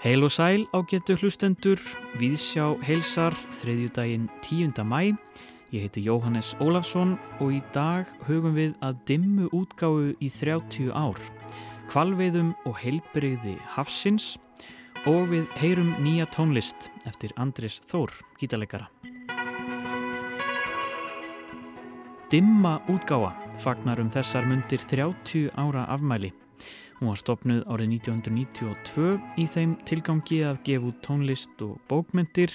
Heil og sæl á getu hlustendur, viðsjá heilsar þriðjúdægin 10. mæ. Ég heiti Jóhannes Ólafsson og í dag hugum við að dimmu útgáfu í 30 ár, kvalveiðum og heilbreyði hafsins og við heyrum nýja tónlist eftir Andris Þór, gítalegara. Dimma útgáfa fagnar um þessar mundir 30 ára afmæli. Hún var stopnuð árið 1992 í þeim tilgangi að gefa út tónlist og bókmyndir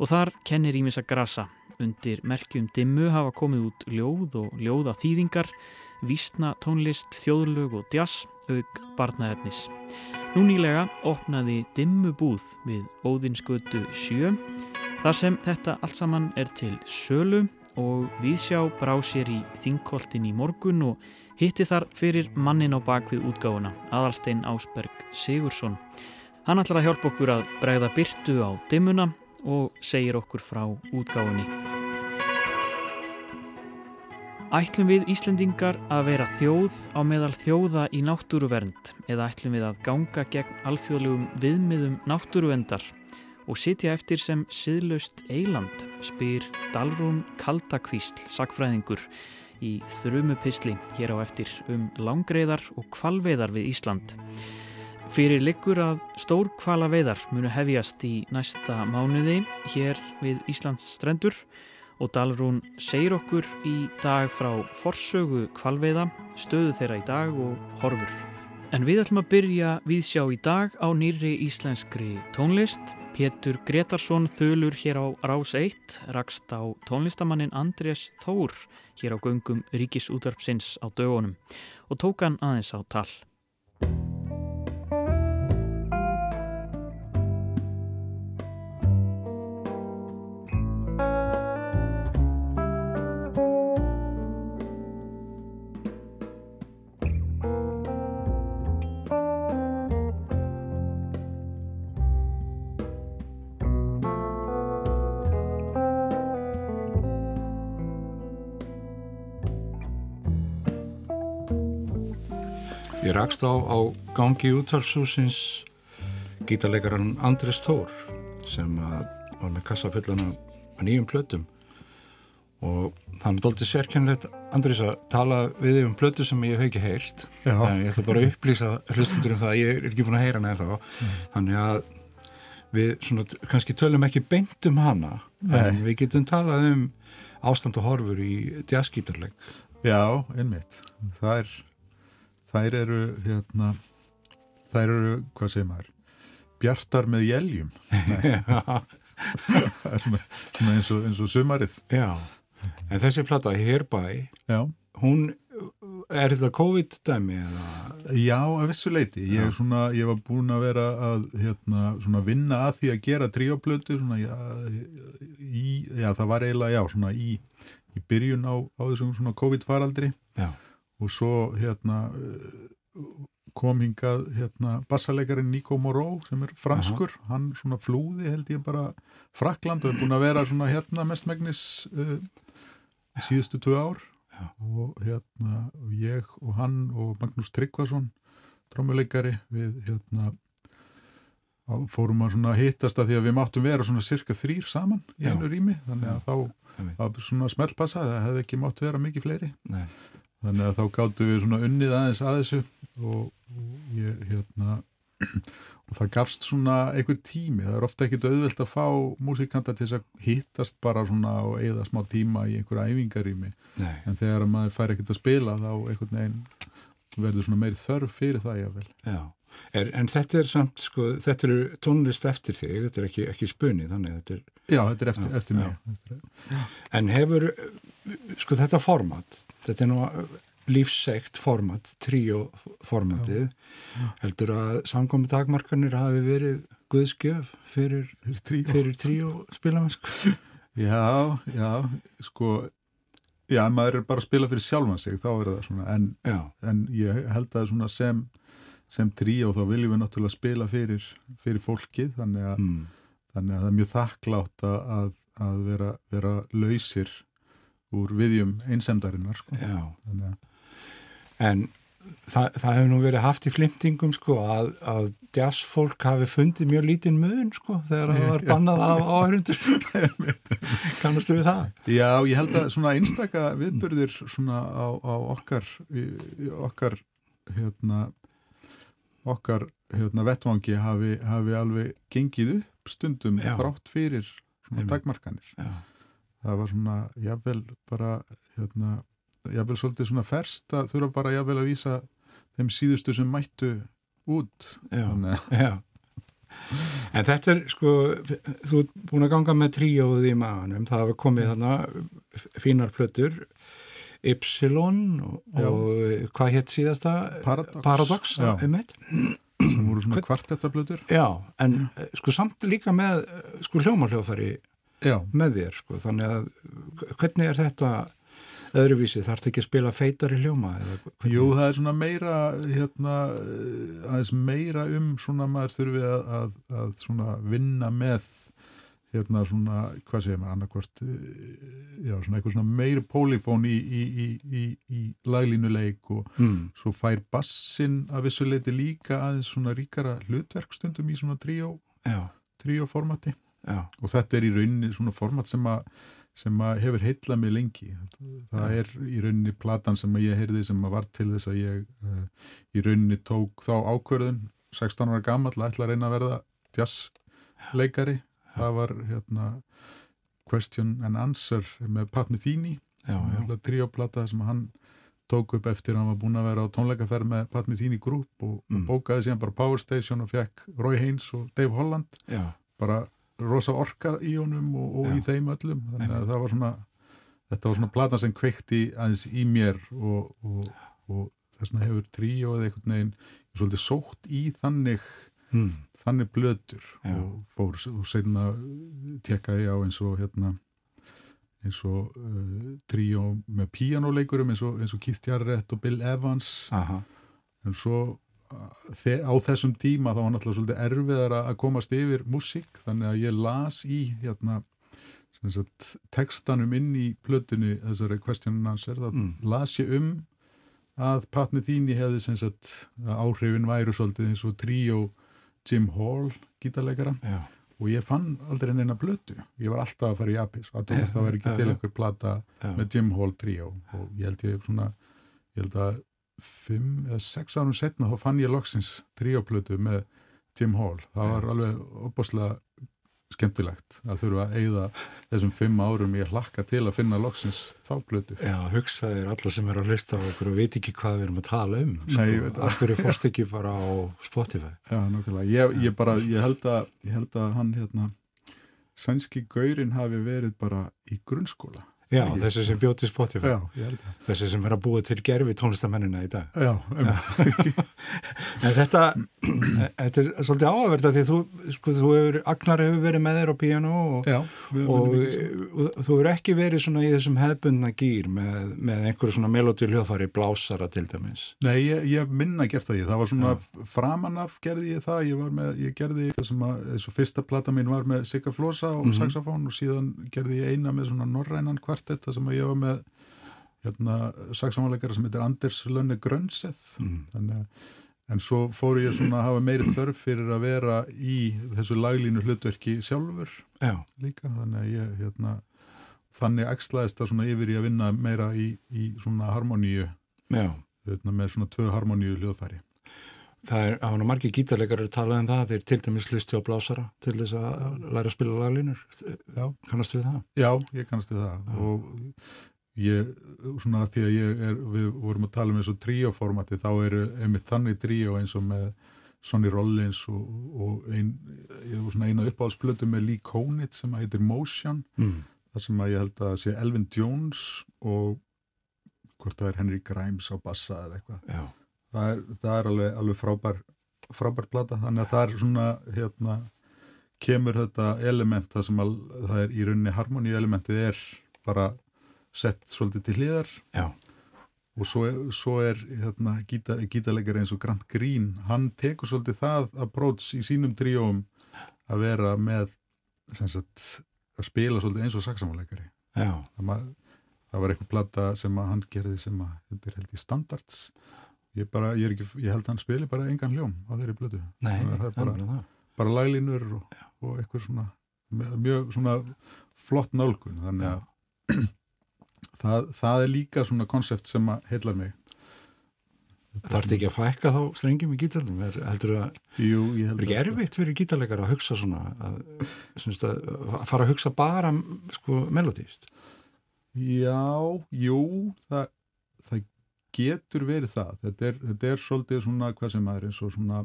og þar kennir Ímisa Grasa. Undir merkjum dimmu hafa komið út ljóð og ljóða þýðingar, vísna tónlist, þjóðlög og jazz, auk barnaefnis. Nú nýlega opnaði dimmu búð við Óðinsgötu 7 þar sem þetta allt saman er til sölu og viðsjá brá sér í þingkoltin í morgun og hitti þar fyrir mannin á bakvið útgáfuna, Aðalstein Ásberg Sigursson. Hann ætlar að hjálpa okkur að bregða byrtu á dimmuna og segir okkur frá útgáfunni. Ætlum við Íslendingar að vera þjóð á meðal þjóða í náttúruvernd eða ætlum við að ganga gegn alþjóðlegum viðmiðum náttúruvendar og sitja eftir sem siðlaust eiland, spyr Dalrún Kaldakvísl, sakfræðingur, í þrumupisli hér á eftir um langreiðar og kvalveiðar við Ísland. Fyrir liggur að stór kvalaveiðar munu hefjast í næsta mánuði hér við Íslands strendur og Dalrún segir okkur í dag frá forsögu kvalveiða, stöðu þeirra í dag og horfur. En við ætlum að byrja við sjá í dag á nýri íslenskri tónlist. Pétur Gretarsson þölur hér á Rás 1 rakst á tónlistamannin Andrés Þór hér á göngum Ríkisútvarpsins á dögunum og tók hann aðeins á tal. Rakst á, á gangi útvarfshúsins gítarleikaran Andris Þór sem var með kassaföllana að nýjum plötum og það er doldið sérkennilegt Andris að tala við um plötu sem ég hef ekki Já. en ég ætla bara að upplýsa hlustundur um það ég er ekki búin að heyra eða þá þannig að við svona, kannski tölum ekki beint um hana en Nei. við getum talað um ástand og horfur í jazzgítarleik Já, einmitt. Þær, þær eru, hérna, þær eru, hvað segir maður, bjartar með jæljum. Eins, eins og sumarið. Já, en þessi plata Herby, Já. hún er þetta COVID-dæmi? Já, að vissu leiti. Ég, svona, ég var búin að vera að hérna, vinna að því að gera tríoplötu já, já, það var eiginlega, já, svona í, í byrjun á, á þessum COVID-faraldri Já, og svo hérna eh, kom hingað hérna bassalegarinn Nico Moreau sem er franskur, hann svona flúði held ég bara Frakland og er búin að vera svona hérna mestmægnis uh, síðustu tvö ár. Já. og hérna og ég og hann og Magnús Tryggvason trómuleikari við hérna fórum að svona hittast að því að við máttum vera svona cirka þrýr saman í Já. einu rými. Þannig að þá einmitt. að svona smellpassa það hefði ekki mátt vera mikið fleiri. Nei, Þannig að þá gáttu við svona unnið aðeins að þessu og, og ég hérna og það gafst svona einhver tími, það er ofta ekkit auðvelt að fá músikanta til þess að hittast bara svona og eigða smá tíma í einhverja æfingarými, en þegar að maður fær ekkit að spila þá einhvern veginn verður svona meiri þörf fyrir það jável. já. Er, en þetta er samt, sko, þetta eru tónlist eftir þig, þetta er ekki, ekki spunni, þannig þetta er, Já, þetta er eftir, eftir mig. En hefur, sko, þetta format, þetta er nú lífsegt format, tríó formatið, heldur að samkomi takmarkanir hafi verið guðskjöf fyrir, Fyrir tríó. fyrir tríó spilamennsku? Já, já, sko, já, maður er bara að spila fyrir sjálfan sig, þá er það svona, en en ég held að svona sem sem tríó þá viljum við náttúrulega spila fyrir, fyrir fólkið þannig að, mm, þannig að það er mjög þakklátt að, að vera, vera lausir úr viðjum einsemdarinnar sko. En það, það hefur nú verið haft í flimtingum sko að, að jazzfólk hafi fundið mjög lítinn mun sko þegar það var bannað af áhörundur kannastu við það? Já, ég held að svona einstaka viðbörðir svona á, á okkar í, í okkar hérna okkar hérna vettvangi hafi, hafi alveg gengið upp stundum Já. þrátt fyrir dagmarkanir Já, það var svona jafnvel bara hérna, jafnvel svolítið svona ferst að þurfa bara jafnvel að vísa þeim síðustu sem mættu út já, já. En þetta er sko, þú ert búin að ganga með tríóð í maðanum, það hafa komið þarna fínar plötur, Ypsilon og, og hvað hétt síðasta? Paradox. Paradox, um eitt. sem voru svona Hvern- kvartettablötur Já, en eh, sko samt líka með eh, sko hljómarhljóðfæri Já, með þér, sko, þannig að hvernig er þetta öðruvísi, þarftu ekki að spila feitar í hljóma? Jú, það er svona meira hérna, eh, aðeins meira um svona maður þurfi að, að, að svona vinna með hérna svona, hvað segir maður annarkvort, eh, já, svona eitthvað svona meiri pólifón í, í, í, í, í laglínuleik og Mm, svo fær bassin að vissuleiti líka aðeins svona ríkara hlutverk stundum í svona tríóformati já, og þetta er í rauninni svona format sem að sem að hefur heitlað mig lengi. Það Já. er í rauninni platan sem að ég heyrði sem að var til þess að ég uh, í rauninni tók þá ákverðun 16 ára gammal að ætla að reyna að verða jazzleikari. Það var hérna Question and Answer með Pat Metheny. Tríóplata sem hann tók upp eftir að hann var búin að vera á tónleikaferð með Pat Metheny Group og, Mm. og bókaði síðan bara Power Station og fekk Roy Haynes og Dave Holland. Já, bara rosa orka í honum og, og í þeim öllum. Þannig að það var svona þetta var svona platan sem kveikti aðeins í mér og, og, og þess vegna hefur tríó eða einhvern veginn svolítið sótt í þannig mm, þannig blötur. Já. og fór og seinna tekkaði ég á eins og hérna eins og uh, tríó með píjánuleikurum eins og, eins og Keith Jarrett og Bill Evans. Aha, en svo á þessum tíma þá var náttúrulega svolítið erfiðar að komast yfir músík þannig að ég las í hérna sagt, textanum inn í plötunni þessari question and answer þá Mm. las ég um að Patni Þíni hefði sem sagt að áhrifin væru svolítið eins og tríó Jim Hall gítarleikara. Já, og ég fann aldrei neina blötu ég var alltaf að fara í Apis og að það var ekki til einhver plata já, með Jim Hall tríó. Og ég held ég svona ég held að fimm eða sex árum setna þá fann ég loksins tríóplötu með Jim Hall. Það var alveg opbáslega skemmtilegt að þurfa að eigða þessum fimm árum ég hlakka til að finna loksins þá plötu. Já, hugsaðir alla sem er að hlusta á okkur og veit ekki hvað við erum að tala um sko, Nei, ég veit það. af hverju fórst ekki bara á Spotify? Já, nokkulega, ég, ég bara ég held, að, ég held að hann hérna sænski gaurin hafi verið bara í grunnskóla já, Ekki? þessi sem bjóti Spotify. Já, þessi sem er að búa til gerfi tónlistamennina í dag. Já, um, en þetta þetta er svolítið áhverð því þú, sko, þú hefur, Agnar hefur verið með þér á piano og, já við og, og þú hefur ekki verið svona í þessum hefbundna gýr með, með einhverju svona melódi hljóðfari blásara til dæmis. Nei, ég, ég minna gert það ég, það var svona framanaf gerði ég það, ég var með, ég gerði það sem að, og fyrsta plata mín var með Sigga Flosa og Mhm. saxofón og síðan gerði ég eina með svona norrænan kvartett það sem að ég var með hérna, saxofónleikara sem heitir Anders Lönne Grönseð mm. þannig að En svo fór ég svona að hafa meiri þörf fyrir að vera í þessu laglínu hlutverki sjálfur já, líka, þannig að ég hérna, þannig axlaðist það svona yfir í að vinna meira í, í svona harmoníu já hérna, með svona tvö harmoníu hljóðfæri. Það er, hafa nú margir gítarleikar talað um það, þeir til dæmis hlusti á blásara til þess að læra að spila laglínur. Já. Kannast við það? Já, ég kannast við það Já. og ég, svona að því að ég er, við vorum að tala um eins og tríóformati, þá eru einmitt þannig tríó eins og með Sonny Rollins og, og ein, ég var svona eina uppáhaldsplötu með Lee Konitz sem heitir Motion, Mm. þar sem að ég held að sé Elvin Jones og hvort það er Henry Grimes á bassa eða eitthvað. Já, Það er, það er alveg, alveg frábær, frábær plata, þannig að það er svona, hérna, kemur þetta element það sem að, það er í rauninni harmoníu elementið er bara sett svolítið til hliðar. Já, og svo, svo er hérna, gítar, gítarleikar eins og Grant Green hann tekur svolítið það approach í sínum tríóum að vera með sagt, að spila svolítið eins og saksamáleikari það, það var eitthvað plata sem að hann gerði sem að þetta er held í standards ég, bara, ég, ekki, ég held að hann spili bara engan hljóm á þeirri blötu Nei, það er bara, bara laglínur og, og eitthvað svona mjög svona flott nálgun. Þannig að það, það er líka svona konsept sem að heila mig. Það ert ekki að fækka þá strengjum í gítarnum? Er, heldur að, Jú, ég er held ekki að erfitt fyrir gítarleikar að hugsa svona að, að, að fara að hugsa bara sko, melodíst Já, jú það, það getur verið það þetta er, þetta er svolítið svona hvað sem er eins og svona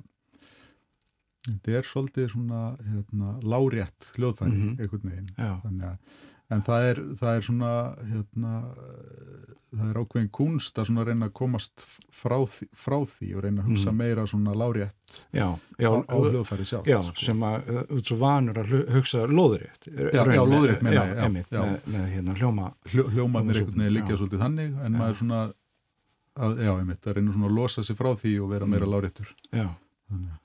þetta er svolítið svona hérna, lárétt hljóðfæri Mhm. einhvern veginn Þannig að, en það er, það er svona hérna, það er ákveðin kunst að svona reyna að komast frá því, frá því og reyna að hugsa Mhm. meira svona lárétt já, já, á, á hljóðfæri sjálf já sko. sem að uh, út svo vanur að hugsa lóðrétt Já, já, lóðrétt meina ég, já, einmitt, já. Með, með hérna hljóma Hljó, hljómanir Hljómsveitin, einhvern veginn já. svolítið þannig en maður svona að, já, einmitt, að reyna svona að losa sig frá því og vera meira Mm. láréttur já. Þannig að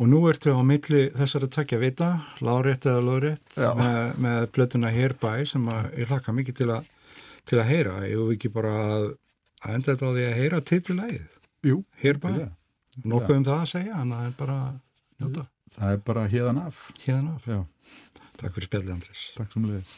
Og nú ertu á milli þessari takja vita, lárétt eða lóðrétt, Já. með, með plötuna Herby sem að ég hlakka mikið til að, til að heyra. Ég hef ekki bara að, að enda þetta á því að heyra titilægið. Jú, Herby, ja. nokkuð um það að segja, en það er bara að njóta það er bara hérðan af hérna af. Já, Takk fyrir spjallið, Andris. takk sem leiðis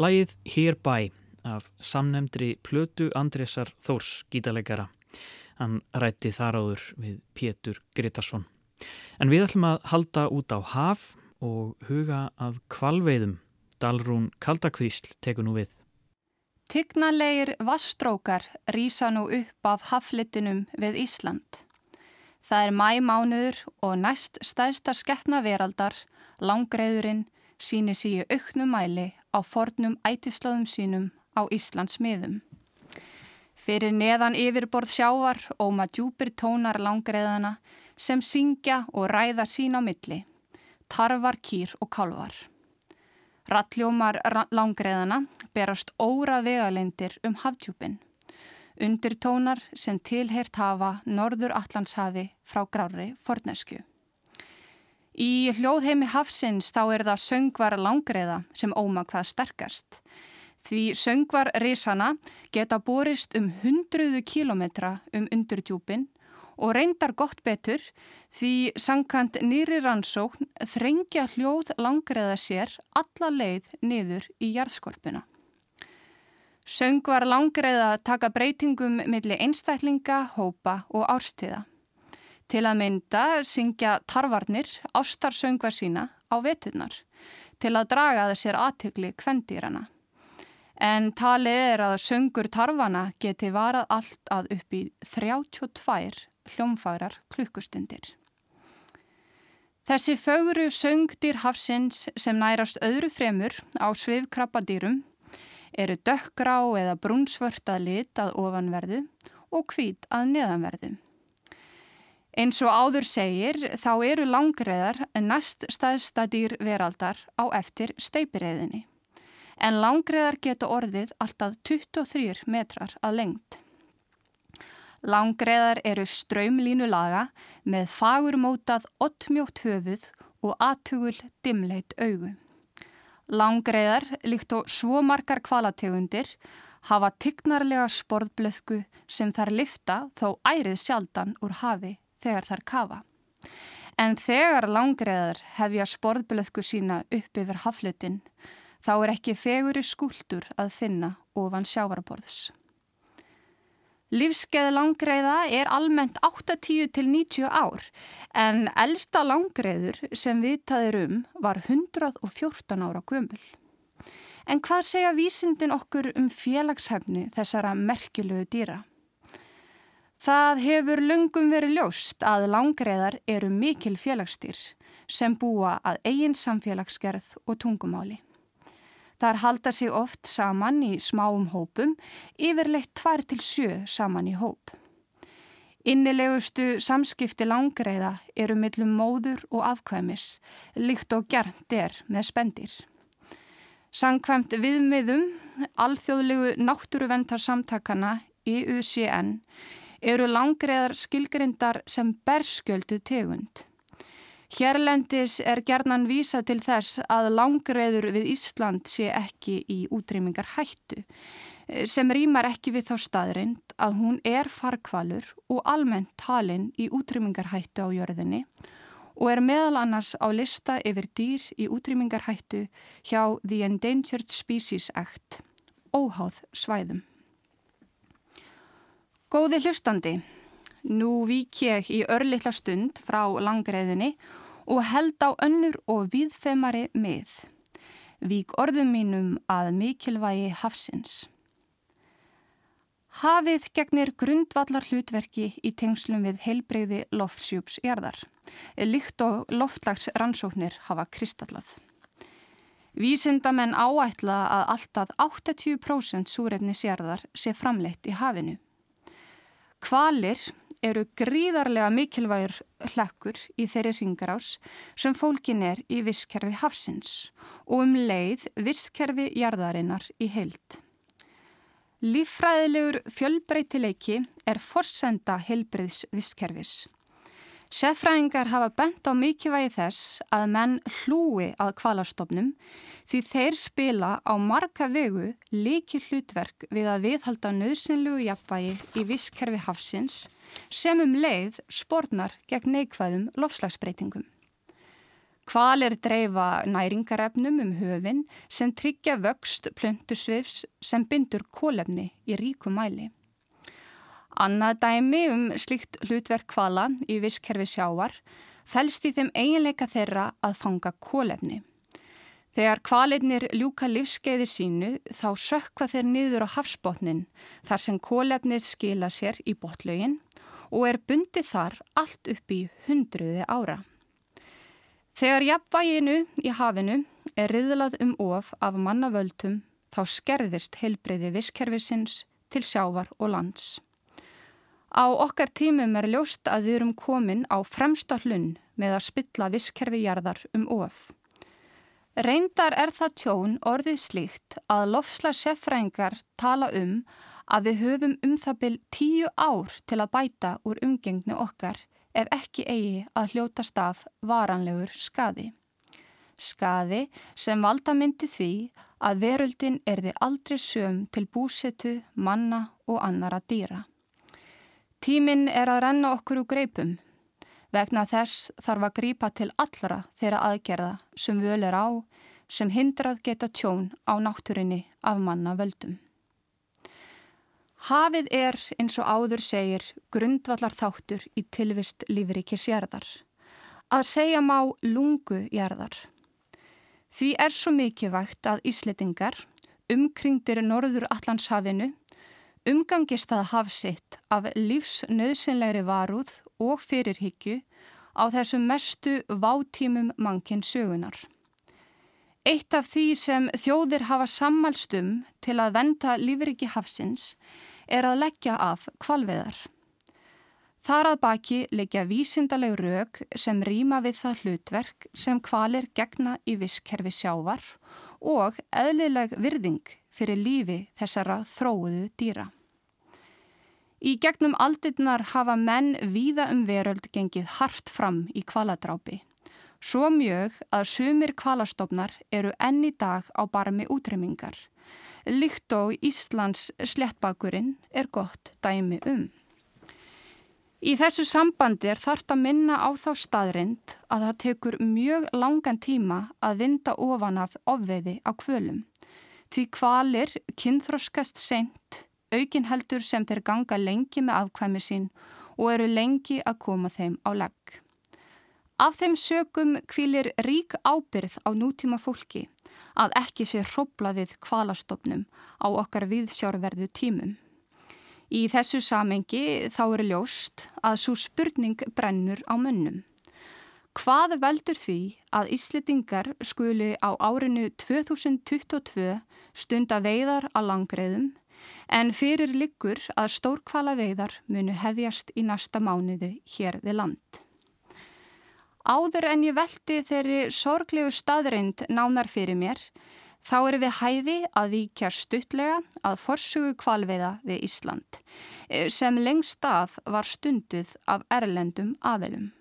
Lægið Hereby af samnemndri Plötu Andresar Þórs gítalegara. Hann rætti þar áður við Pétur Gretarsson. En við ætlum að halda út á haf og huga að kvalveiðum. Dalrún Kaldakvísl tekur nú við. Tignarleir vastrókar rýsa nú upp af haflitinum við Ísland. Það er mæmánuður og næst stæðsta skeppna veraldar, langgreðurinn, síni síu auknum mæli á fornum ætislöðum sínum á Íslands miðum. Fyrir neðan yfirborð sjávar óma djúpir tónar langgreðana sem syngja og ræða sín á milli, tarvar, kýr og kálvar. Rattljómar langgreðana berast óra vegalendir um hafdjúpin undirtónar sem tilhert hafa Norður Allandshafi frá grári fornesku. Í hljóðheimi hafsins þá er það söngvar langreða sem óma hvað sterkast. Því söngvar risana geta borist um hundruðu kílometra um undurdjúpin og reyndar gott betur því sankant nýri rannsókn þrengja hljóð langreða sér alla leið niður í jarðskorpuna. Söngvar langreða taka breytingum millir einstæklinga, hópa og árstíða. Til að mynda syngja tarvarnir ástarsöngva sína á veturnar til að draga það sér aðtökli kvendýrana. En talið er að söngur tarvana geti varað allt að upp í 32 hljómfagrar klukkustundir. Þessi fögru söngdýr hafsins sem nærast öðru fremur á svifkrabbadýrum eru dökkrá eða brúnsvörta lit að ofanverðu og hvít að neðanverðu. Eins og áður segir þá eru langreðar næst staðsta dýr veraldar á eftir steipireiðinni. En langreðar geta orðið alltaf 23 metrar að lengt. Langreðar eru ströymlínulaga með fagurmótað ottmjótt höfuð og aðtugul dimleit augu. Langreiðar, líkt og svo margar kvalategundir, hafa tignarlega sporðblöðku sem þær lifta þó ærið sjaldan úr hafi þegar þær kafa. En þegar langreiðar hefja sporðblöðku sína upp yfir haflutin, þá er ekki feguri skúldur að finna ofan sjávarborðs. Lífskeið langreiða er almennt 80 til 90 ár en elsta langreiður sem vitaðir um var 114 ára gömul. En hvað segja vísindin okkur um félagshefni þessara merkilögu dýra? Það hefur lungum verið ljóst að langreiðar eru mikil félagsdýr sem búa að eigin samfélagsgerð og tungumáli. Þar halda sig oft saman í smáum hópum, yfirleitt tvær til sjö saman í hóp. Innilegustu samskipti langreiða eru millum móður og afkvæmis, líkt og gernt er með spendir. Sankvæmt viðmiðum, alþjóðlegu náttúruventarsamtakana IUCN eru langreiðar skilgrindar sem berskjöldu tegund. Hérlendis er gerðnan vísa til þess að langreður við Ísland sé ekki í útrýmingar hættu sem rýmar ekki við þá staðrind að hún er farkvalur og almennt talinn í útrýmingarhættu á jörðinni og er meðal annars á lista yfir dýr í útrýmingarhættu hjá The Endangered Species Act, óháð svæðum. Góði hlustandi, Nú vík ég í örlittla stund frá langreðinni og held á önnur og viðfemari mið. Vík orðum mínum að mikilvægi hafsins. Hafið gegnir grundvallar hlutverki í tengslum við heilbreyði loftsjúpsjarðar, líkt og loftlags rannsóknir hafa kristallað. Vísindamenn áætla að alltaf 80% súrefnisjarðar sé framleitt í hafinu. Kvalir eru gríðarlega mikilvægur hlekkur í þeirri ringarás sem fólkin er í visskerfi hafsins og um leið visskerfi jarðarinnar í heild. Líffræðilegur fjölbreytileiki er forsenda heilbriðs visskerfis. Seffræðingar hafa bent á mikilvægi þess að menn hlúi að kvalastofnum því þeir spila á marga vegu líki hlutverk við að viðhalda nöðsynlugu jafnvægi í visskerfi hafsins sem um leið spórnar gegn neikvæðum lofslagsbreytingum. Kvalir dreifa næringarefnum um höfin sem tryggja vöxt plöntusvifs sem bindur kólefni í ríku mæli. Annað dæmi um slikt hlutverk kvala í visskerfi sjávar fælst í þeim eiginleika þeirra að fanga kólefni. Þegar kvalinnir ljúka livskeiði sínu þá sökva þeir niður á hafsbótnin þar sem kólefnið skila sér í botlaugin og er bundið þar allt upp í hundruði ára. Þegar jafnvæginu í hafinu er riðlað um of af mannavöldum þá skerðist heilbreyði visskerfisins til sjávar og lands. Á okkar tímum er ljóst að við erum komin á fremsta hlunn með að spilla visskerfi jarðar um of. Reyndar er það tjón orðið slíkt að lofsla seffrængar tala um að við höfum um það byl tíu ár til að bæta úr umgengni okkar ef ekki eigi að hljótast af varanlegur skadi. Skadi sem valda myndi því að veröldin erði aldrei söm til búsetu, manna og annara dýra. Tíminn er að renna okkur úr greipum Vegna þess þarf að grípa til allra þeirra aðgerða sem völ er á sem hindrað geta tjón á náttúrinni af manna völdum. Hafið er, eins og áður segir, grundvallar þáttur í tilvist lífrikisjærðar. Að segja má lungu jærðar. Því er svo mikið vægt að Ísletingar, umkringdir Norður Allandshafinu, umgangist að hafsitt af lífsnöðsynlegri varúð og fyrirhyggju á þessum mestu vátímum mannkinn sögunar. Eitt af því sem þjóðir hafa sammælstum til að venda lífriki hafsins er að leggja af kvalveðar. Þar að baki leggja vísindaleg rauk sem rýma við það hlutverk sem kvalir gegna í visskerfi sjávar og eðlileg virðing fyrir lífi þessara þróuðu dýra. Í gegnum aldinnar hafa menn víða um veröld gengið hart fram í kvaladrápi. Svo mjög að sumir kvalastofnar eru enn í dag á barmi útrymmingar. Líkt og Íslands slettbakurinn er gott dæmi um. Í þessu sambandi er þart að minna á þá staðrind að það tekur mjög langan tíma að vinda ofan af ofveiði á kvölum. Því kvalir kynþroskast seint aukin heldur sem þeir ganga lengi með afkvæmi sín og eru lengi að koma þeim á legg. Af þeim sögum kvílir rík ábyrð á nútíma fólki að ekki sé hrópla við kvalastofnum á okkar viðsjárverðu tímum. Í þessu samengi þá eru ljóst að svo spurning brennur á munnum. Hvað veldur því að Íslitingar skuli á árinu 2022 stunda veiðar að langreðum en fyrir liggur að stórkvala veiðar munu hefjast í næsta mánuðu hér við land. Áður en ég veldi þeirri sorglegu staðreind nánar fyrir mér, þá eru við hæfi að víkja stuttlega að forsugu kvalveiða við Ísland, eh, sem lengst af var stunduð af erlendum aðelum.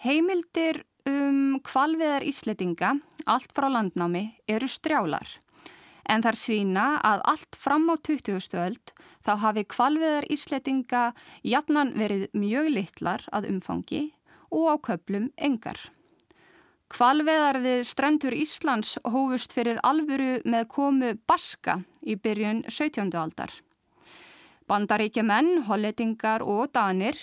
Heimildir um kvalveiðar Ísletinga, allt frá landnámi, eru strjálar en þar sína að allt fram á 20. öld þá hafi kvalviðar íslettinga jafnan verið mjög litlar að umfangi og á köplum engar. Kvalveðar við strendur Íslands hófust fyrir alvöru með komu Baska í byrjun 17. aldar. Bandaríkja menn, holletingar og danir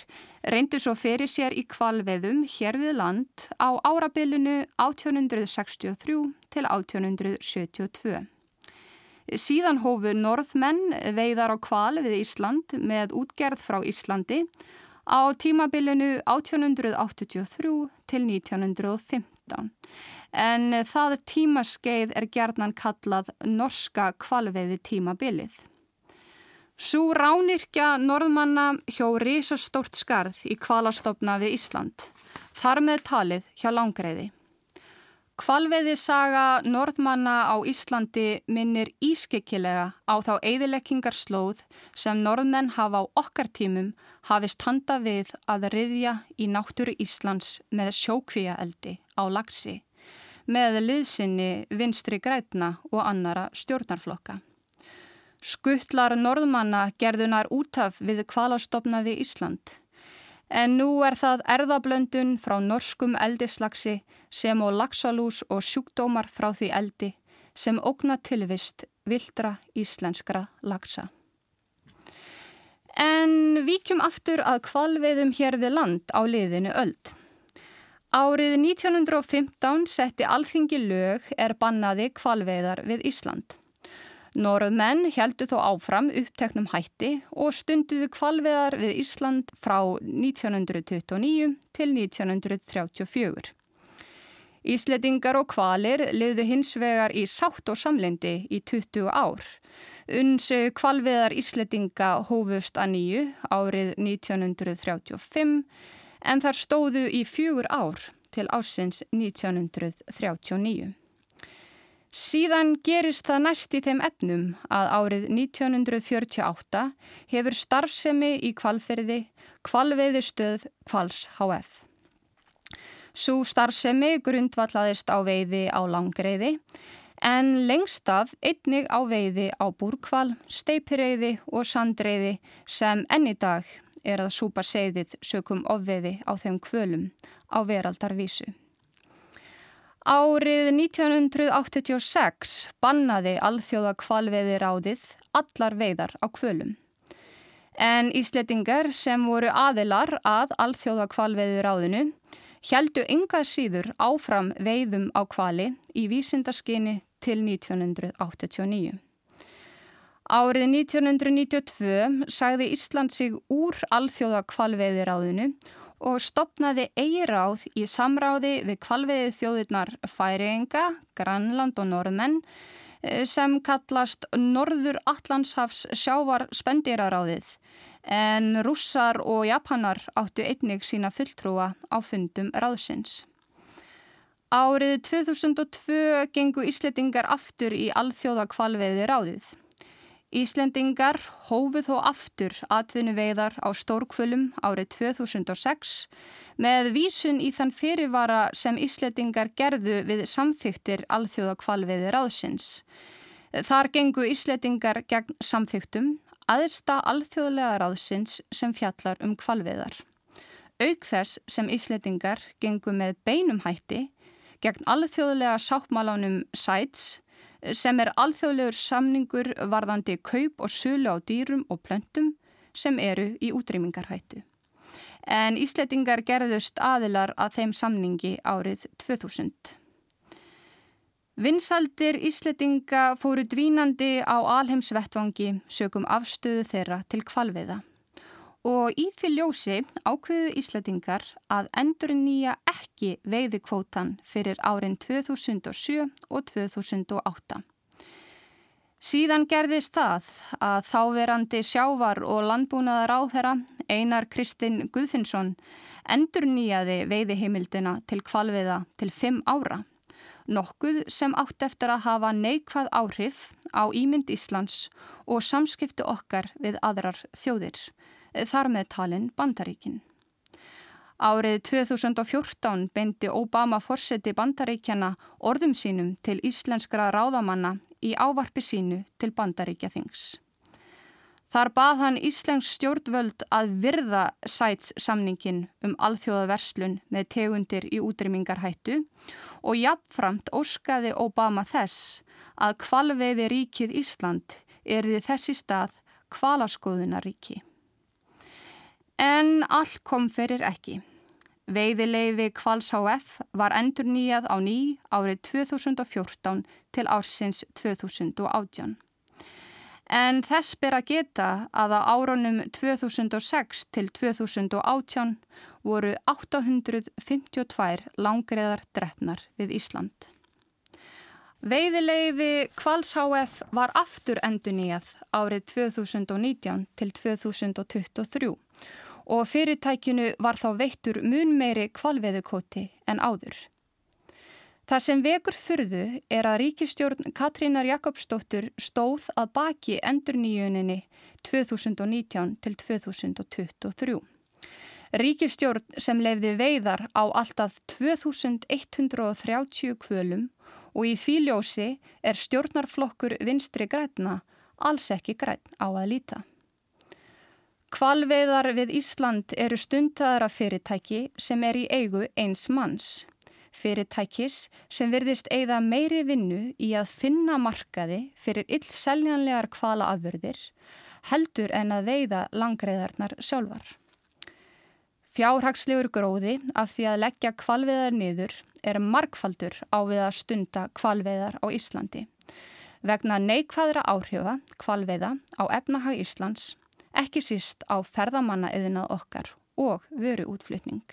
reyndu svo fyrir sér í kvalveðum hér við land á árabilinu 1863 til 1872. Síðan hófu norðmenn veiðar á kval við Ísland með útgerð frá Íslandi á tímabilinu 1883 til 1915 en það tímaskeið er gerðnan kallað norska kvalveiði tímabilið. Sú ránirkja norðmanna hjó risastórt skarð í kvalastofna við Ísland, þar með talið hjá langreiði. Kvalveiði saga norðmanna á Íslandi minnir ískekkilega á þá eigðilegkingarslóð sem norðmenn hafa á okkar tímum hafist handa við að riðja í náttúru Íslands með sjókvíaeldi á lagsi, með liðsynni vinstri grætna og annara stjórnarflokka. Skuttlar norðmanna gerðunar útaf við kvalastofnaði Ísland en nú er það erðablöndun frá norskum eldislagsi sem og lagsalús og sjúkdómar frá því eldi sem ógna tilvist vildra íslenskra lagsa. En víkjum aftur að kvalveiðum hér við land á liðinu öld. Árið 1915 setti alþingi lög er bannaði kvalveiðar við Ísland. Norðmenn heldu þó áfram uppteknum hætti og stunduðu kvalveiðar við Ísland frá 1929 til 1934. Ísletingar og kvalir liðu hins vegar í sátt og samlendi í 20 ár. Unns kvalviðar Ísletinga hófust að nýju árið 1935 en þar stóðu í fjögur ár til ásins 1939. Síðan gerist það næst í þeim efnum að árið 1948 hefur starfsemi í kvalferði kvalveiðistöð Kvals HF. Svo starfsemi grundvallaðist á veiði á langreiði en lengst af einnig á veiði á búrkval, steipirreiði og sandreiði sem enni dag er að súpa segðið sökum ofveiði á þeim kvölum á veraldarvísu. Árið 1986 bannaði alþjóða kvalveiði ráðið allar veiðar á kvölum. En Ísletingar sem voru aðilar að alþjóða kvalveiði ráðinu heldu yngar síður áfram veiðum á kvali í vísindarskyni til 1989. Árið 1992 sagði Ísland sig úr alþjóða kvalveiðiráðinu og stopnaði eigiráð í samráði við kvalveiði þjóðirnar Færienga, Grænland og Norðmenn eh, sem kallast Norður Allandshafs sjávar spendiraráðið en rússar og japanar áttu einnig sína fulltrúa á fundum ráðsins. Árið 2002 gengu Íslandingar aftur í alþjóða kvalveiði ráðið. Íslendingar hófuð þó aftur atvinnu veiðar á stórkvölum árið 2006 með vísun í þann fyrirvara sem Íslendingar gerðu við samþyktir alþjóða kvalveiði ráðsins. Þar gengu Íslendingar gegn samþyktum aðsta alþjóðlega ráðsins sem fjallar um kvalveiðar. Auk þess sem Íslendingar gengu með beinum hætti gegn alþjóðlega sáttmálánum SITES sem er alþjóðlegur samningur varðandi kaup og sölu á dýrum og plöntum sem eru í útrýmingarhættu. En Ísletingar gerðust aðilar að þeim samningi árið 2000. Vinsaldir Ísletinga fóru dvínandi á alheimsvettvangi sögum afstöðu þeirra til kvalviða og í því ljósi ákveðu Íslandingar að endur nýja ekki veiðikvótan fyrir árin 2007 og 2008. Síðan gerðist það að þáverandi sjávar og landbúnaðar áþera Einar Kristinn Guðfinnsson endur nýjaði veiðihimildina til kvalviða til fimm ára. Nokkuð sem átt eftir að hafa neikvað áhrif á ímynd Íslands og samskiptu okkar við aðrar þjóðir þar með talin Bandaríkin. Árið 2014 beindi Obama forseti Bandaríkjana orðum sínum til íslenskra ráðamanna í ávarpi sínu til Bandaríkjathings. Þar bað hann Íslensk stjórnvöld að virða sæts samningin um alþjóðaverslun með tegundir í útrymmingarhættu og jafnframt óskaði Obama þess að kvalveiði ríkið Ísland erði þessi stað kvalaskoðunaríki. En allt kom fyrir ekki. Veiðileifi Kvals HF var endur nýjað á ný árið 2014 til ársins 2018. En þess ber að geta að á árunum 2006 til 2018 voru 852 langreðar drefnar við Ísland. Veiðileifi Kvals HF var aftur endur nýjað árið 2019 til 2023 og fyrirtækinu var þá veittur mun meiri kvalveðukoti en áður. Það sem vekur fyrðu er að ríkistjórn Katrínar Jakobsdóttur stóð að baki endur nýjuninni 2019 til 2023. Ríkistjórn sem leiði veiðar á alltaf 2130 kvölum og í þvíljósi er stjórnarflokkur vinstri græna alls ekki græn á að líta. Kvalveiðar við Ísland eru stundtæðara fyrirtæki sem er í eigu eins manns. Fyrirtækis sem verðist eigða meiri vinnu í að finna markaði fyrir illseljanlegar kvala afurðir heldur en að veiða langreiðarnar sjálfar. Fjárhagslegur gróði af því að leggja kvalveðar niður er markfaldur á við að stunda kvalveðar á Íslandi. Vegna neikvæðra áhrifa kvalveða á efnahag Íslands, ekki síst á ferðamanna eðinað okkar og vöru útflutning.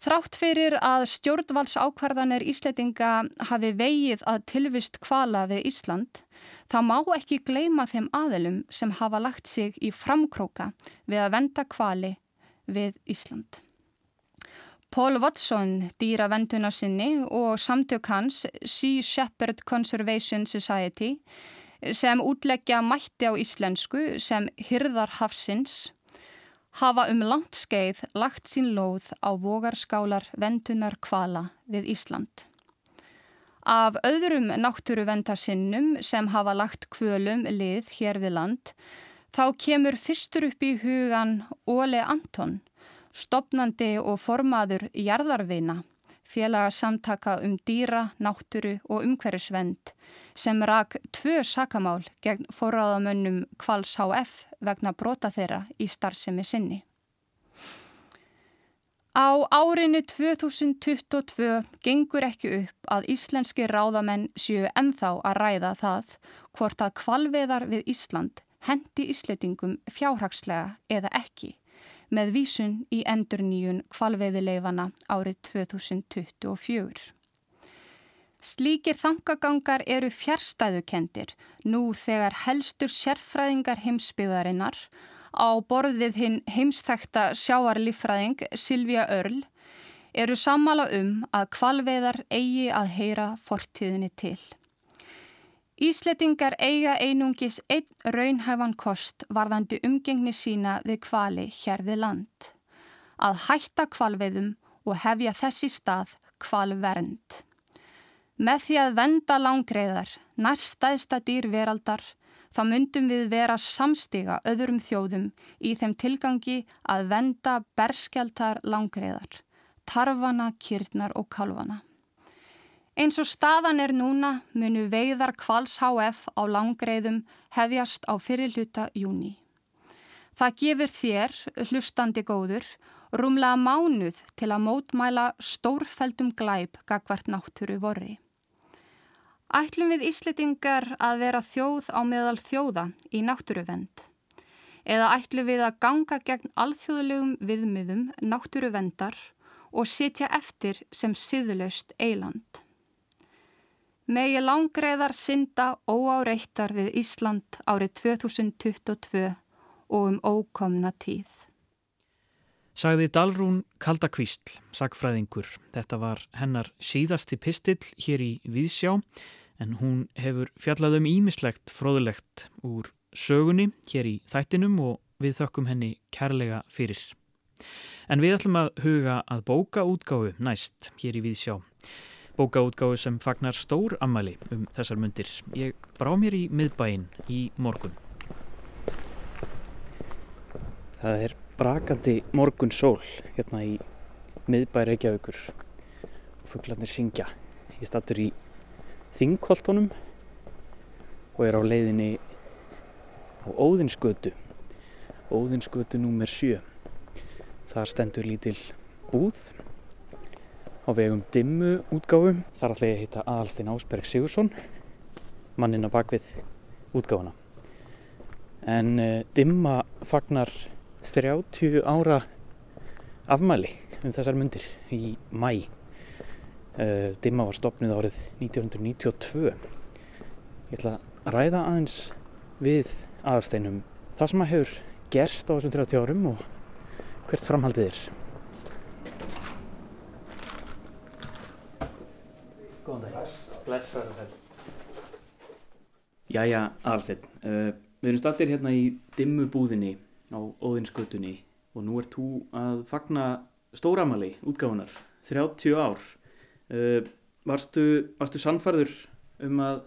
Þrátt fyrir að stjórnvalds ákvarðanir Ísletinga hafi vegið að tilvist kvala við Ísland, þá má ekki gleima þeim aðelum sem hafa lagt sig í framkróka við að venda kvali við Ísland. Paul Watson, dýravenduna sinni og samtök hans Sea Shepherd Conservation Society sem útleggja mætti á íslensku sem hyrðar hafsins hafa um langt skeið lagt sín lóð á vogarskálar vendunar kvala við Ísland. Af öðrum náttúruvendarsinnum sem hafa lagt kvölum lið hér við land, þá kemur fyrstur upp í hugan Óle Anton, stopnandi og formaður jarðarvina, félagsamtaka um dýra, náttúru og umhverjusvend sem rak tvö sakamál gegn forráðamönnum Kvals HF vegna brota þeirra í starfsemi sinni. Á árinu 2022 gengur ekki upp að íslenski ráðamenn séu enþá að ræða það hvort að kvalveðar við Ísland hendi ísletingum fjárhagslega eða ekki með vísun í endur nýjun kvalveiðileifana árið 2024. Slíkir þangagangar eru fjärstæðukendir nú þegar helstur sérfræðingar heimsbyðarinnar á borð við hinn heimsþekta sjáarlífræðing Silvíja Örl eru sammála um að kvalveiðar eigi að heyra fortíðinni til. Ísletingar eiga einungis einn raunhæfan kost varðandi umgengni sína við kvali hér við land. Að hætta kvalveiðum og hefja þessi stað kvalvernd. Með því að venda langgreðar, næst staðsta dýr veraldar, þá myndum við vera samstiga öðrum þjóðum í þeim tilgangi að venda berskjaldar langgreðar, tarfana, kyrtnar og kalvana. Eins og staðan er núna munu veiðar kvals HF á langgreiðum hefjast á fyrirluta júni. Það gefur þér, hlustandi góður, rúmlega mánuð til að mótmæla stórfældum glæp gagvart náttúru vorri. Ætlum við Íslitingar að vera þjóð á meðal þjóða í náttúruvend? Eða ætlum við að ganga gegn alþjóðlegum viðmiðum náttúruvendar og sitja eftir sem siðlöst eiland? Megi langreðar synda óáreittar við Ísland árið 2022 og um ókomna tíð. Sagði Dalrún Kaldakvísl, sagfræðingur. Þetta var hennar síðasti pistill hér í Víðsjá en hún hefur fjallað um ímislegt fróðulegt úr sögunni hér í þættinum og við þökkum henni kærlega fyrir. En við ætlum að huga að bóka útgáfu næst hér í Víðsjá bókaútgáðu sem fagnar stór ammali um þessar myndir. Ég brá mér í miðbæinn í morgun. Það er brakandi morgun sól hérna í miðbæ Reykjavíkur fugglarnir syngja. Ég statur í Þingholtonum og er á leiðinni á Óðinsgötu. Óðinsgötu númer 7. Þar stendur lítil búð á vegum dimmu útgáfum. Þar ætla ég að hitta Aðalstein Ásberg Sigursson, manninn á bakvið útgáfuna. En uh, dimma fagnar 30 ára afmæli um þessar myndir í mæ. Uh, dimma var stopnið árið 1992. Ég ætla að ræða aðeins við aðsteinum það sem að hefur gerst á þessum 30 árum og hvert framhaldið er. Jæja, Arstedt, uh, við erum stattir hérna í dimmu búðinni á Óðinsgötunni og nú ert þú að fagna stóramali útgáðunar, 30 ár. Uh, varstu, varstu sannfarður um að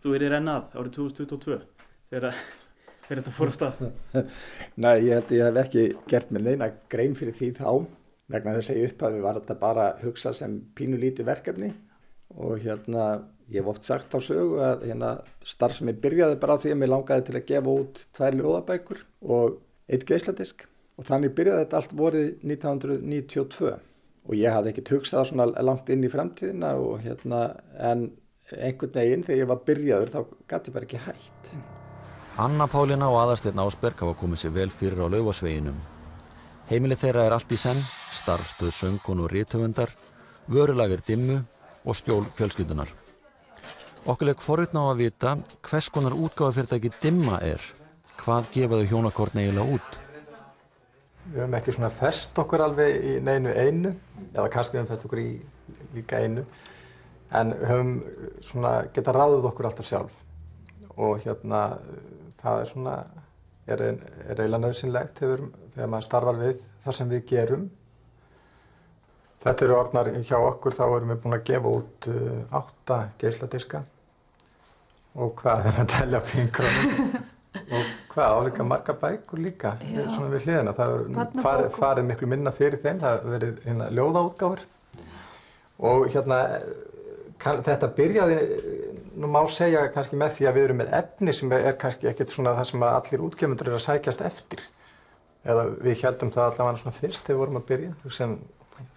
þú erið rennað árið 2022 þegar þetta fór á stað? Nei, ég held að ég hef ekki gert með neina grein fyrir því þá vegna þess að ég upphafi var þetta bara að hugsa sem pínulíti verkefni og hérna ég hef oft sagt á sögu að hérna, starf sem ég byrjaði bara því að mér langaði til að gefa út tvær ljóðabækur og eitt geisladisk og þannig byrjaði þetta allt vorið 1992 og ég hafði ekkert hugsað svona langt inn í fremtíðina og hérna en einhvern veginn þegar ég var byrjaður þá gæti bara ekki hægt. Anna Pálina og aðarsteinn Ásberg hafa komið sér vel fyrir á laufasveginum. Heimilið þeirra er allt í senn, starfstöð söngun og rítöfundar, vörulagir dimmu og skjól fjölskyldunar. Okkurleg forutná að vita hvers konar útgáðafyrirtæki dimma er. Hvað gefaðu hjónakorn eiginlega út? Við höfum ekki svona fest okkur alveg í neinu einu, eða kannski við höfum fest okkur í líka einu, en höfum svona geta ráðið okkur alltaf sjálf og hérna það er svona, er, er eiginlega nöðsynlegt þegar, þegar maður starfar við það sem við gerum. Þetta eru orðnar hjá okkur, þá erum við búin að gefa út uh, átta geisladiska og hvað er að telja pingranum og hvað áleika marga bækur líka Já. svona við hliðina, það er farið, farið miklu minna fyrir þeim, það verið hérna, ljóðaútgáfur. Og hérna kann, þetta byrjaði nú má segja kannski með því að við erum með efni sem er kannski ekkert svona það sem allir útgefundur eru að sækjast eftir. Eða við heldum það allavega svona fyrst þegar við vorum að byrja sem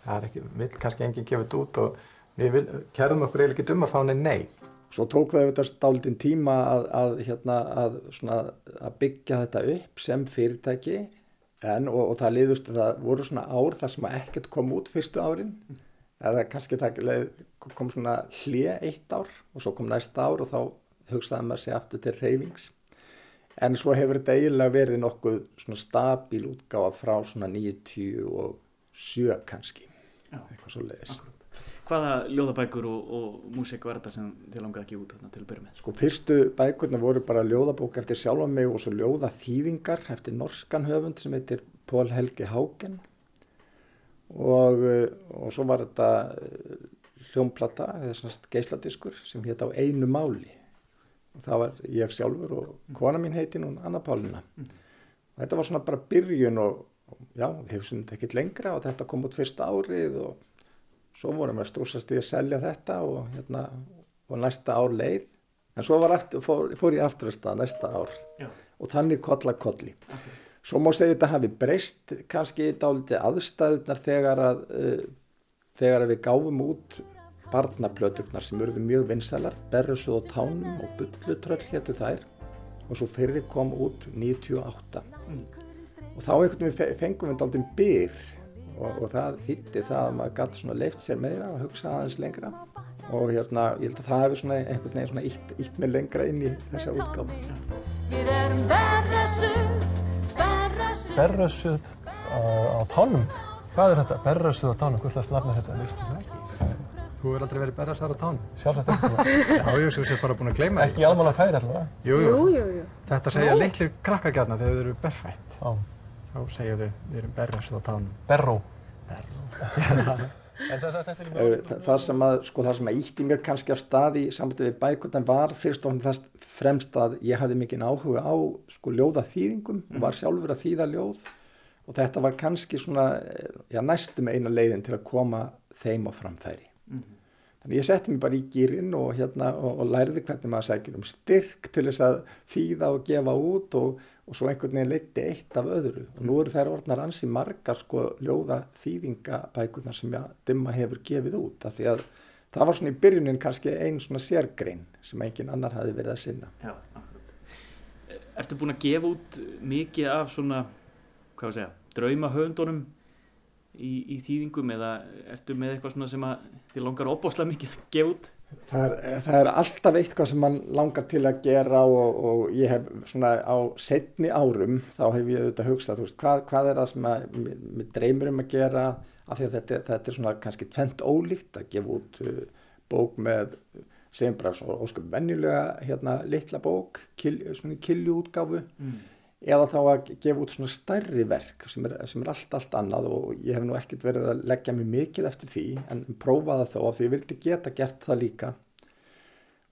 það er ekki, vil kannski enginn gefa þetta út og við vil, kerðum okkur eiginlega ekki um að fá henni nei. Svo tók það auðvitað stálitinn tíma að, að, hérna, að, svona, að byggja þetta upp sem fyrirtæki en, og, og það liðust, það voru svona ár þar sem ekkert kom út fyrstu árin. Eða kannski það kom svona hlið eitt ár og svo kom næsta ár og þá hugsaði maður sér aftur til reyfings en svo hefur þetta eiginlega verið nokkuð svona stabíl útgáfa frá svona 97 kannski, Já. eitthvað svo leiðist hvaða ljóðabækur og, og músik var þetta sem þið langaði ekki út til að byrja með? Sko fyrstu bækurna voru bara ljóðabók eftir sjálfa mig og svo ljóðaþýðingar eftir norskan höfund sem heitir Pól Helgi Háken og, og svo var þetta eh, hljómplata eða svona geisladiskur sem hétt á einu máli og það var ég sjálfur og kona mín heiti nú Anna Pálina mm. og þetta var svona bara byrjun og já, við hefum þetta ekkert lengra og þetta kom út fyrsta árið og svo vorum við að stúsast í að selja þetta og, hérna, og næsta ár leið en svo aftur, fór, fór ég aftur að stað næsta ár Já. og þannig kolla kolli okay. svo má segja þetta hafi breyst kannski dáliti aðstæðunar þegar að uh, þegar að við gáfum út barnaplöturnar sem eruðu mjög vinsælar Berrasuð og Tánum og Bullutröll héttu þær og svo fyrir kom út 98 mm. Og þá einhvern veginn fengum við dálítið byr. Og, og það þýtti það að maður gæti svona leift sér meira og hugsa aðeins lengra. Og hérna ég held að það hefur svona einhvern veginn svona ítt, ítt með lengra inn í þessa útgáð Við erum berrasuð Berrasuð á, á tánum? Hvað er þetta? Berrasuð á tánum, hvort lafna þetta? Vistu það ekki? Þú hefur aldrei verið berrasuðar á tánum? Sjálfsagt ekki. Já, ég sé bara búin að gleyma Ekki almála færi allavega. Jú, jú, jú, jú. Þetta segja litlir krakkargjarnar þegar þau eru berfætt. Á þá segja þau við erum berrasuð á tánum. Berró. Berró. Það sem að sko það sem að ítti mér kannski af stað í samvættu við bækurnar var fyrst og fremst að ég hafði mikinn áhuga á sko ljóða þýðingum mm. og var sjálfur að þýða ljóð. Og þetta var kannski svona já, næstum eina leiðin til að koma þeim á framfæri. Mm. þannig ég setti mér bara í gýrin og, hérna, og, og lærði hvernig maður sækir um styrk til þess að þýða og gefa út og og svo einhvern veginn leiti eitt af öðru. Og nú eru þær orðnar ansi margar sko ljóða þýðingabækunar sem að dimma hefur gefið út af því að það var svona í byrjunin kannski einn svona sérgrein sem engin annar hafi verið að sinna. Já, akkurat. Ertu búin að gefa út mikið af svona, hvað var að segja, draumahöndunum í, í þýðingum eða ertu með eitthvað svona sem að þið langar opbáslega mikið að gefa út? Það er, það er alltaf eitthvað sem mann langar til að gera og, og ég hef svona á setni árum þá hef ég auðvitað hugsað veist, hvað, hvað er það sem að, mér dreymir um að gera af því að þetta, þetta er svona kannski tvent ólíkt að gefa út uh, bók með segjum bara svona ósköp venjulega hérna litla bók, kil, svona kiljuútgáfu mm. Eða þá að gefa út svona stærri verk sem er, sem er allt allt annað og ég hef nú ekkert verið að leggja mig mikið eftir því en prófaða þó af því ég vildi geta gert það líka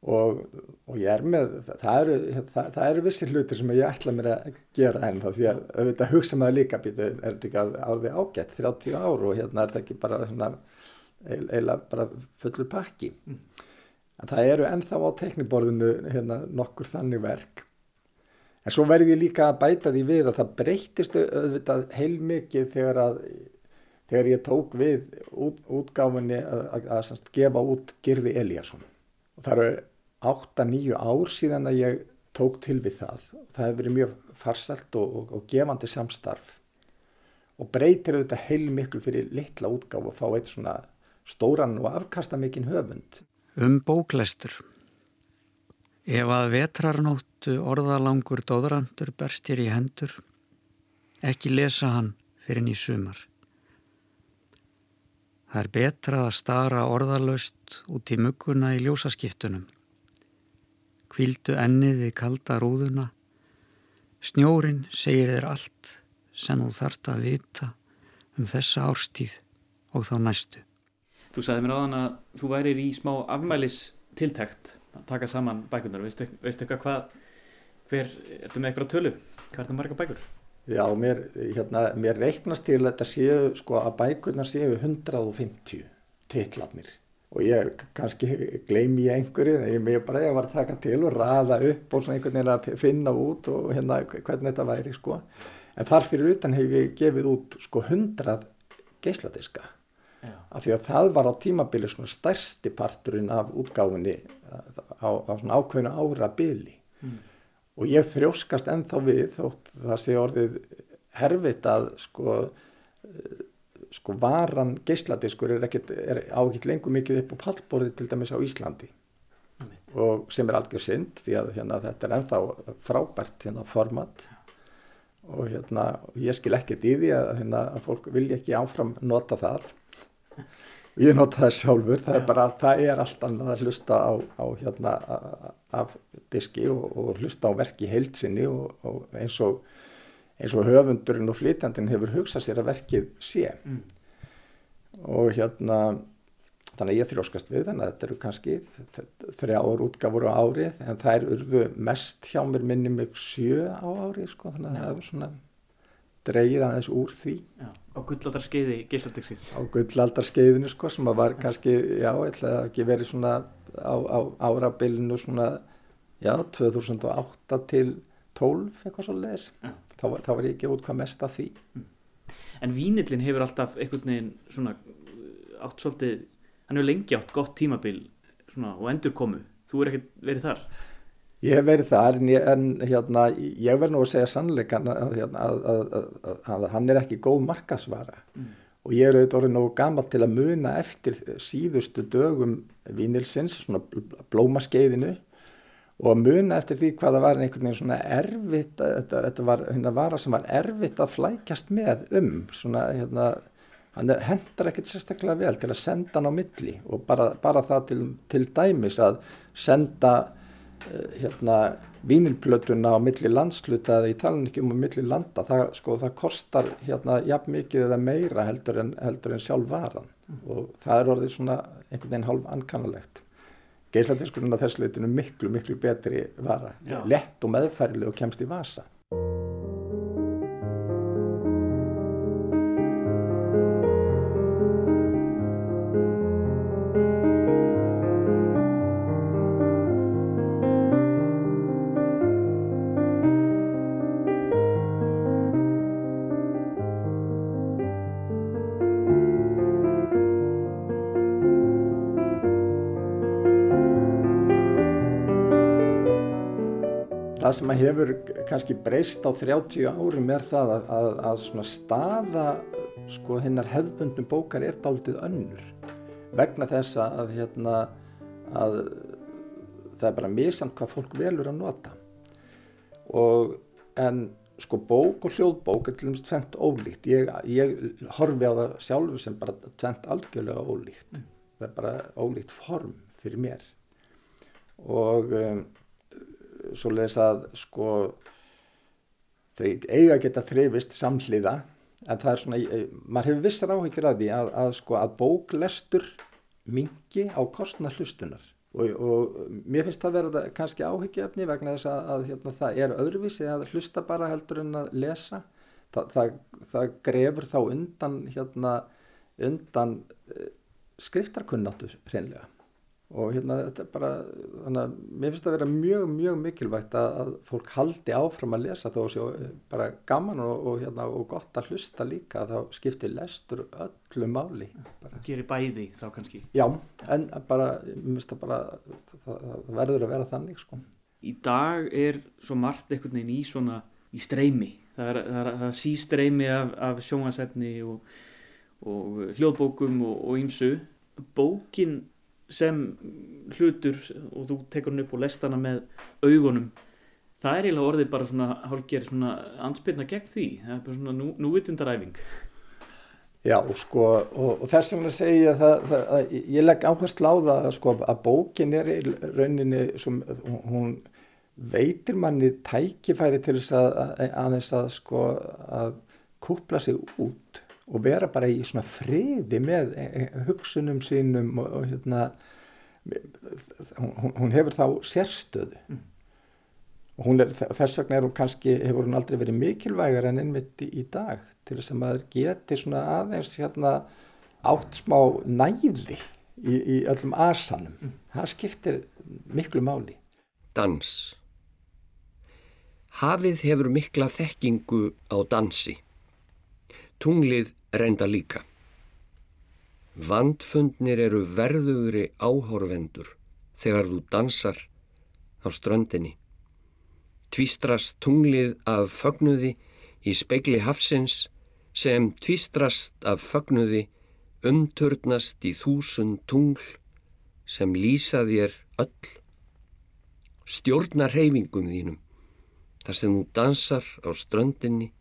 og, og ég er með það eru, það, það eru vissi hlutir sem ég ætla mér að gera enn þá því að auðvitað hugsa maður líka býtu er þetta ekki að árið ágætt 30 ár og hérna er það ekki bara svona, eiginlega bara fullur pakki mm. En það eru ennþá á tekniborðinu hérna, nokkur þannig verk. En svo verði ég líka að bæta því við að það breytist auðvitað heilmikið þegar, að, þegar ég tók við út, útgáfinni að, að, að gefa út Girði Eliasson. Og það eru 8-9 ár síðan að ég tók til við það. Það hefur verið mjög farsalt og, og, og gefandi samstarf og breytir auðvitað heilmiklu fyrir litla útgáf og fá eitt svona stóran og afkasta mikinn höfund. Um bóklestur. Ef að vetrarnóttu orðalangur dóðrandur berstir í hendur, ekki lesa hann fyrir ný sumar. Það er betra að stara orðalöst út í mugguna í ljósaskiptunum. Kvíldu ennið í kalda rúðuna. Snjórin segir þér allt sem þú þart að vita um þessa árstíð og þá næstu. Þú sagði mér áðan að þú værir í smá afmælis tiltækt að taka saman bækunar. Veistu, veistu eitthvað hvað, hver, ertu með eitthvað tölu? Hvað er það marga bækur? Já, mér, hérna, mér reiknast til að þetta séu, sko, að bækunar séu 150 titlarnir og ég kannski gleymi ég einhverju, ég með bara ég var að taka til og raða upp og svona einhvern veginn að finna út og hérna hvernig þetta væri, sko. En þar fyrir utan hef ég gefið út, sko, 100 geisladiska af því að það var á tímabili svona stærsti parturinn af útgáfinni á, á svona ákveðinu ára bili mm. Og ég þrjóskast ennþá við þótt það sé orðið herfitt að sko, sko varan geysladiskur er, ekkit, er ágitt lengur mikið upp á pallborði til dæmis á Íslandi. Mm. og sem er algjör synd því að hérna, þetta er ennþá frábært hérna, format. Og hérna, ég skil ekkert í því að, hérna, að fólk vilja ekki áfram nota það. Ég nota það sjálfur það er bara, það er allt annað að hlusta á, á hérna af diski og, og hlusta á verki heilsinni og, og eins og eins og höfundurinn og flytjandin hefur hugsað sér að verkið sé mm. og hérna þannig að ég þróskast við þannig að þetta eru kannski þrjáur útgafur á árið en það eru mest hjá mér minni mjög sjö á árið sko þannig að Já. það er svona dreigir aðeins úr því já, á gullaldarskeiði geislardegsins á gullaldarskeiðinu sko sem að var kannski, já, ætlaði að ekki verið svona á, á árabilinu svona, já, 2008 til 12 eitthvað svo les þá, þá var ég ekki út hvað mest af því. Mm. En Vínillin hefur alltaf einhvern veginn svona átt svolítið, hann hefur lengi átt gott tímabil svona og endur komu, þú er ekkert verið þar? Ég hef verið þar en, ég, en hérna, ég verð nú að segja sannleikan að, hérna, að, að, að hann er ekki góð markasvara mm. Og ég er auðvitað orðið nógu gammal til að muna eftir síðustu dögum Vínilsins, svona blómaskeiðinu og að muna eftir því hvaða var einhvern veginn svona erfitt, þetta, þetta var hérna vara sem var erfitt að flækjast með um, svona hérna, hann er, hendar ekkert sérstaklega vel til að senda hann á milli. Og bara, bara það til, til dæmis að senda Eh, hérna vínilplötuna á milli landsluta eða í talanikjum á milli landa það, sko, það kostar hérna jafn mikið eða meira heldur en, heldur en sjálf varan mm. og það er orðið svona einhvern veginn hálf ankannalegt geisladiskurinn á þessu leitinu miklu miklu betri vara, Já. lett og meðfærileg og kemst í vasa það sem að hefur kannski breyst á 30 árum er það að, að, að svona staða sko hinnar hefbundum bókar er dálitið önnur. Vegna þess að hérna að það er bara misamt hvað fólk velur að nota. Og en sko bók og hljóðbók er til dæmis tvent ólíkt. Ég, ég horfi á það sjálfur sem bara tvent algjörlega ólíkt. Mm. það er bara ólíkt form fyrir mér. Og um, svo leiðis að sko þau eiga að geta þrifist samhliða en það er svona, maður hefur vissar áhyggjur að því að, að sko að bóklestur mingi á kostna hlustunar. Og, og mér finnst það verða kannski áhyggjöfni vegna þess að, að hérna, það er öðruvísi að hlusta bara heldur en að lesa. Þa, það, það grefur þá undan hérna undan uh, skriftarkunnáttu hreinlega og hérna þetta er bara þannig að mér finnst það að vera mjög mjög mikilvægt að, að fólk haldi áfram að lesa þó að sé bara gaman og, og, hérna, og gott að hlusta líka þá skiptir lestur öllu máli Gerir bæði þá kannski. Já, en bara, mér finnst það bara það, það verður að vera þannig sko. Í dag er svo margt einhvern veginn í svona í streymi. Það er, það er, það er sístreymi af, af sjónasefni og, og hljóðbókum og ímsu bókin sem hlutur og þú tekur hann upp og lest hana með augunum það er eiginlega orðið bara svona hálfgerð svona ansbyrna gegn því. Það er bara svona nú, núvitundaræfing. Já sko og, og þess vegna að, það, það, að ég legg áherslu á það sko, að bókin er í rauninni sem, hún veitir manni tækifæri til þess að aðeins að, að sko að kúpla sig út og vera bara í svona friði með eh, eh, hugsunum sínum og, og hérna hún, hún hefur þá sérstöðu. Mm. og er, þess vegna er hún kannski, hefur hún aldrei verið mikilvægar en einmitt í, í dag til þess að maður geti svona aðeins hérna átt smá næði í, í öllum asanum. Mm. það skiptir miklu máli. Dans. Hafið hefur mikla þekkingu á dansi. Tunglið reynda líka. Vandfundnir eru verðugri áhorvendur þegar þú dansar á ströndinni. Tvistrast tunglið af fögnuði í speikli hafsins sem tvistrast af fögnuði umturnast í þúsund tungl sem lýsa þér öll. Stjórna reyfingum þínum þar sem þú dansar á ströndinni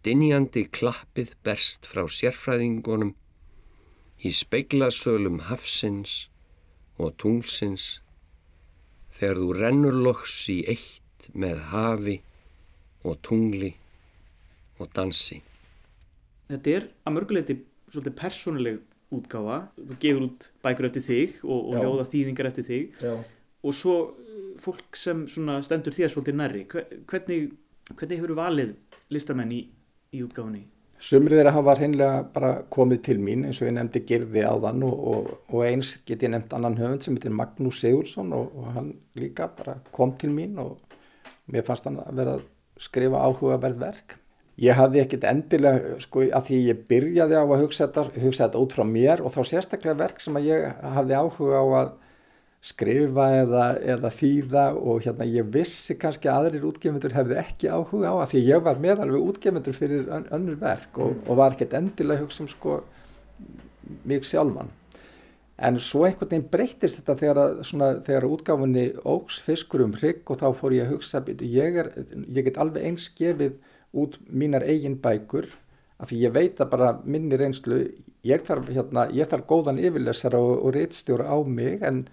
Dinjandi klappið berst frá sérfræðingunum í speiglasölum hafsins og tunglsins þegar þú rennur loks í eitt með hafi og tungli og dansi. Þetta er að mörguleiti svolítið persónuleg útgáfa. Þú gefur út bækur eftir þig og, og hljóða þýðingar eftir þig Já. og svo fólk sem stendur þér svolítið nærri. Hvernig, hvernig hefur þú valið listamenn í í útgáðunni? Sumrið þeirra hafa hreinlega bara komið til mín eins og ég nefndi Girði á þann og, og, og eins get ég nefnt annan höfund sem heitir Magnús Sigursson og, og hann líka bara kom til mín og mér fannst hann að vera að skrifa áhugaverð verk. Ég hafði ekkit endilega, sko, að því ég byrjaði á að hugsa þetta, hugsa þetta út frá mér og þá sérstaklega verk sem að ég hafði áhuga á að skrifa eða, eða þýða og hérna ég vissi kannski að aðrir útgefundur hefði ekki áhuga á að því ég var meðalveg útgefundur fyrir önnur verk og, og var ekkert endilega hugsa um sko mig sjálfan. En svo einhvern veginn breytist þetta þegar, að, svona, þegar útgáfunni ógs fiskur um hrygg og þá fór ég að hugsa ég, er, ég get alveg eins gefið út mínar eigin bækur af því ég veit að bara minni reynslu ég þarf, hérna, ég þarf góðan yfirlesara og, og reittstjóra á mig en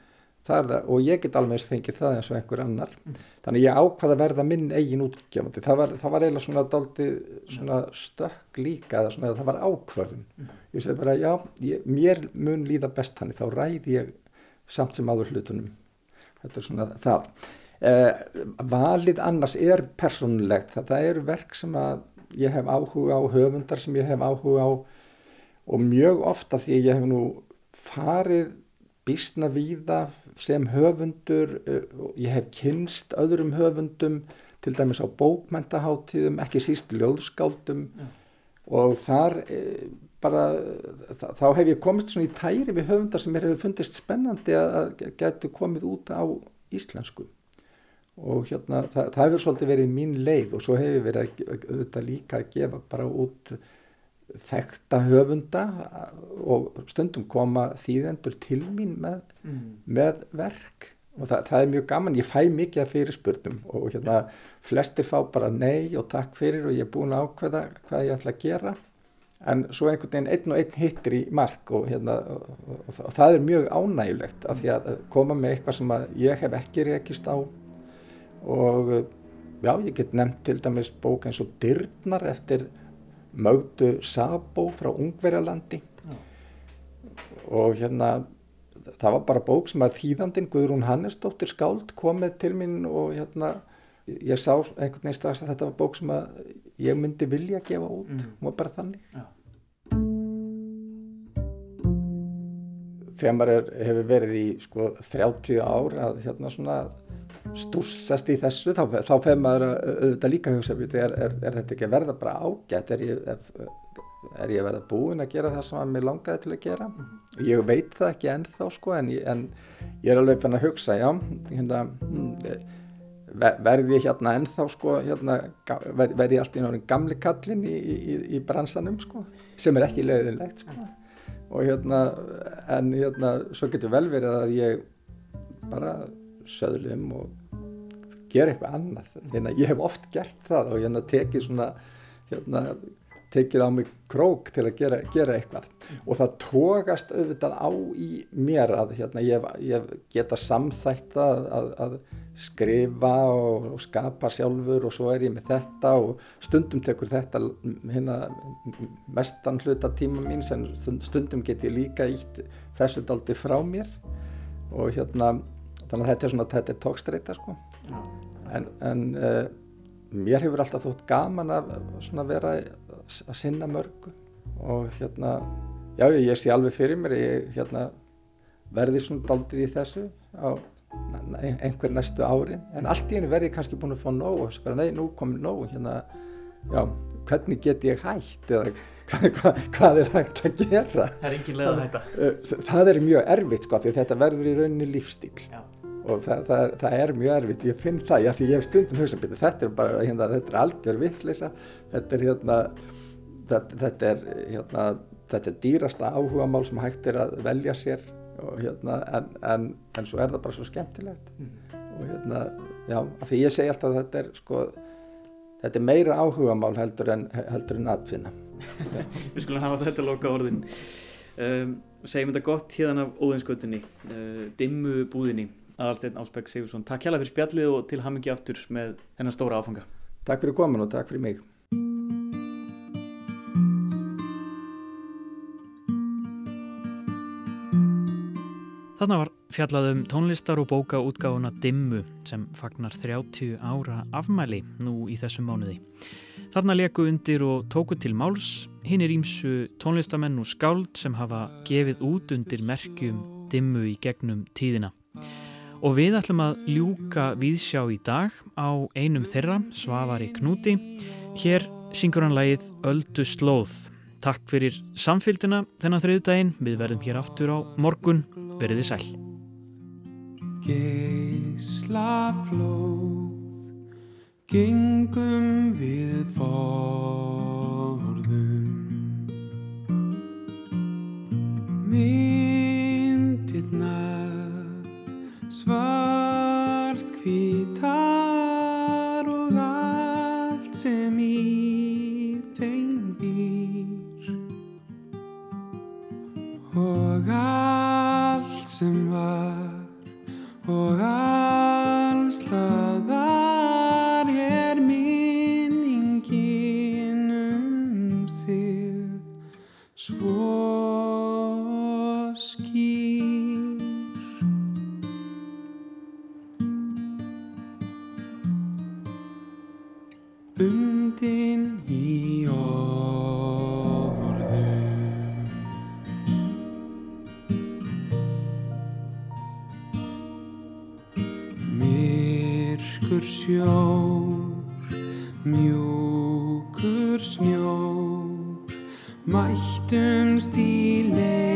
Það, og ég get alveg fengið það eins og einhver annar. Mm. þannig ég ákvaða að verða minn eigin útgefandi. Það var, það var eiginlega svona, daldi, svona stökk líka svona, það var ákvörðun. Mm. ég segi bara já, ég, mér mun líða best hann þá ræði ég samt sem áður hlutunum. Þetta er svona það. Eh, valið annars er personlegt það, það eru verk sem að ég hef áhuga á höfundar sem ég hef áhuga á. Og mjög ofta því ég hef nú farið bísna víða sem höfundur, eh, ég hef kynst öðrum höfundum til dæmis á bókmentaháttíðum, ekki síst ljóðskáldum ja. og þar e, bara, þá hef ég komist svona í tæri við höfundar sem mér hefur fundist spennandi að getur komið út á íslensku og hérna það, það hefur svolítið verið mín leið og svo hefur verið auðvitað líka að gefa bara út þekta höfunda og stundum koma þýðendur til mín með, mm. með verk. Og það, það er mjög gaman, ég fæ mikið af fyrirspurnum og hérna flestir fá bara nei og takk fyrir og ég er búin að ákveða hvað ég ætla að gera. En svo einhvern veginn einn og einn hittir í mark og, hérna, og, og, og það er mjög ánægulegt að því að koma með eitthvað sem ég hef ekki rekist á. Og já, ég get nefnt til dæmis bók eins og Dyrnar eftir Mögdu Sabó frá Ungverjalandi Já. og hérna það var bara bók sem að þýðandin Guðrún Hannesdóttir skáld komið til mín og hérna ég sá einhvern veginn strax að þetta var bók sem að ég myndi vilja gefa út mm. og bara þannig Já. þegar maður hefur verið í sko 30 ár að hérna svona stúrsast í þessu þá, þá fegur maður auðvitað líka hugsa er, er, er þetta ekki að verða bara ágætt? Er ég, er ég að verða búin að gera það sem að mér langaði til að gera? Ég veit það ekki ennþá sko en, en ég er alveg fann að hugsa já, hérna hmm, verði ég hérna ennþá sko hérna, verði ég alltaf í náttúrulega gamli kallin í, í, í bransanum sko sem er ekki leiðilegt sko. Og hérna en hérna svo getur vel verið að ég bara söðlum og gera eitthvað annað. Hérna, ég hef oft gert það og hérna tekið svona hérna, tekið á mig krók til að gera, gera eitthvað. Og það tókast auðvitað á í mér að hérna, ég, ég geta samþætt að, að, að skrifa og, og skapa sjálfur og svo er ég með þetta og stundum tekur þetta hérna, mestan hluta tíma mín sem stundum get ég líka ítt þessu daldi frá mér. Og hérna þannig að þetta er svona þetta er tókstreita sko. En, en uh, mér hefur alltaf þótt gaman að vera að sinna mörgu. Og hérna já ég sé alveg fyrir mér ég hérna, verði svona daldið í þessu á einhver næstu árin. En allt í henni verði ég kannski búin að fá nóg og svo bara nei nú komið nóg hérna já hvernig get ég hægt eða hvað, hvað, hvað er hægt að gera? Það er engin leið að hætta. Uh, það er mjög erfitt sko því þetta verður í rauninni lífstíl já og það, það, það er mjög erfitt, ég finn það, já því ég hef stundum hugsað, þetta er bara, hérna, þetta er algjör vittleysa, þetta er hérna, þetta, þetta er hérna, þetta er dýrasta áhuga mál sem hægt er að velja sér og hérna, en, en, en svo er það bara svo skemmtilegt mm. og hérna, já, því ég segi alltaf að þetta er, sko, þetta er meira áhuga mál heldur en, heldur en aðfinna. Við skulum hafa þetta loka orðin. Um, segjum þetta gott hérna af óðinskötunni, uh, dimmu búðinni aðalsteinn Ásberg Sigursson. Takk hjálpa fyrir spjallið og til hamingi aftur með þennan stóra áfanga. Takk fyrir komin og takk fyrir mig. Þarna var fjallaðum tónlistar og bóka útgáfuna Dimmu sem fagnar 30 ára afmæli nú í þessum mánuði. Þarna leku undir og tóku til máls hinn er ímsu tónlistamenn og skáld sem hafa gefið út undir merkjum Dimmu í gegnum tíðina. Og við ætlum að ljúka viðsjá í dag á einum þeirra, Svavari Knúti. Hér syngur hann lagið Öldu slóð. Takk fyrir samfélgina þennan þriðdægin. Við verðum hér aftur á morgun. Verðið sæl. Geisla flóð Gengum við forðum Myndirna svart hvítar og allt sem í þeim býr og allt sem var og mættumst í leið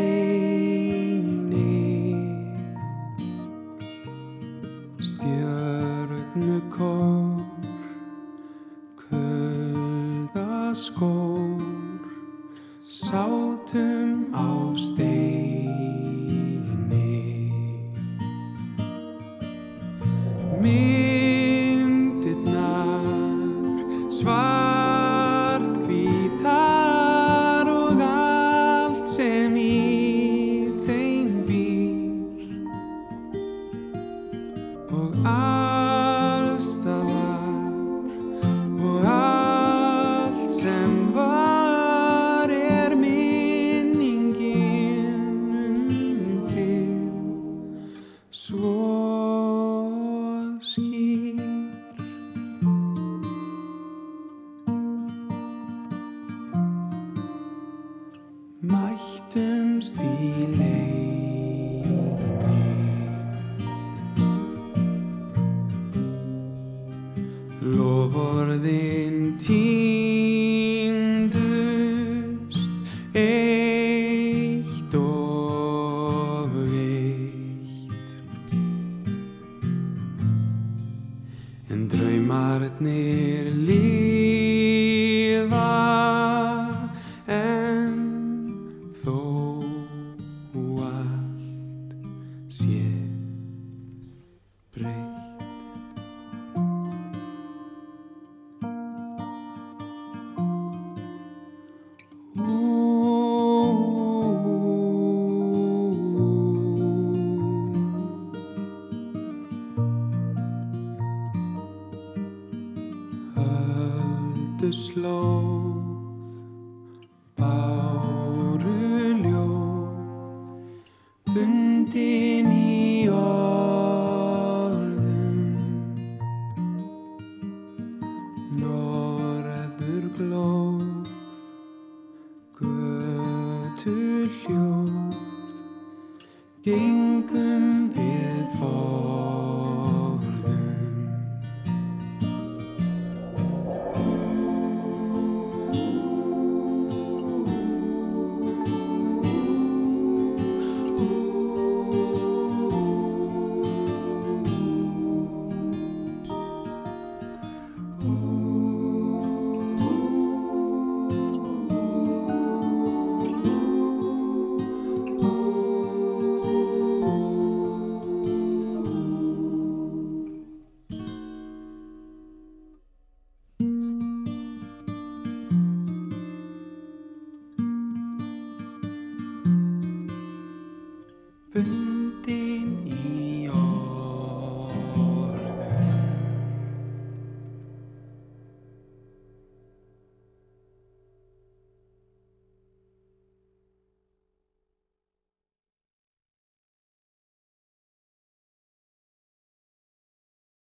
pray.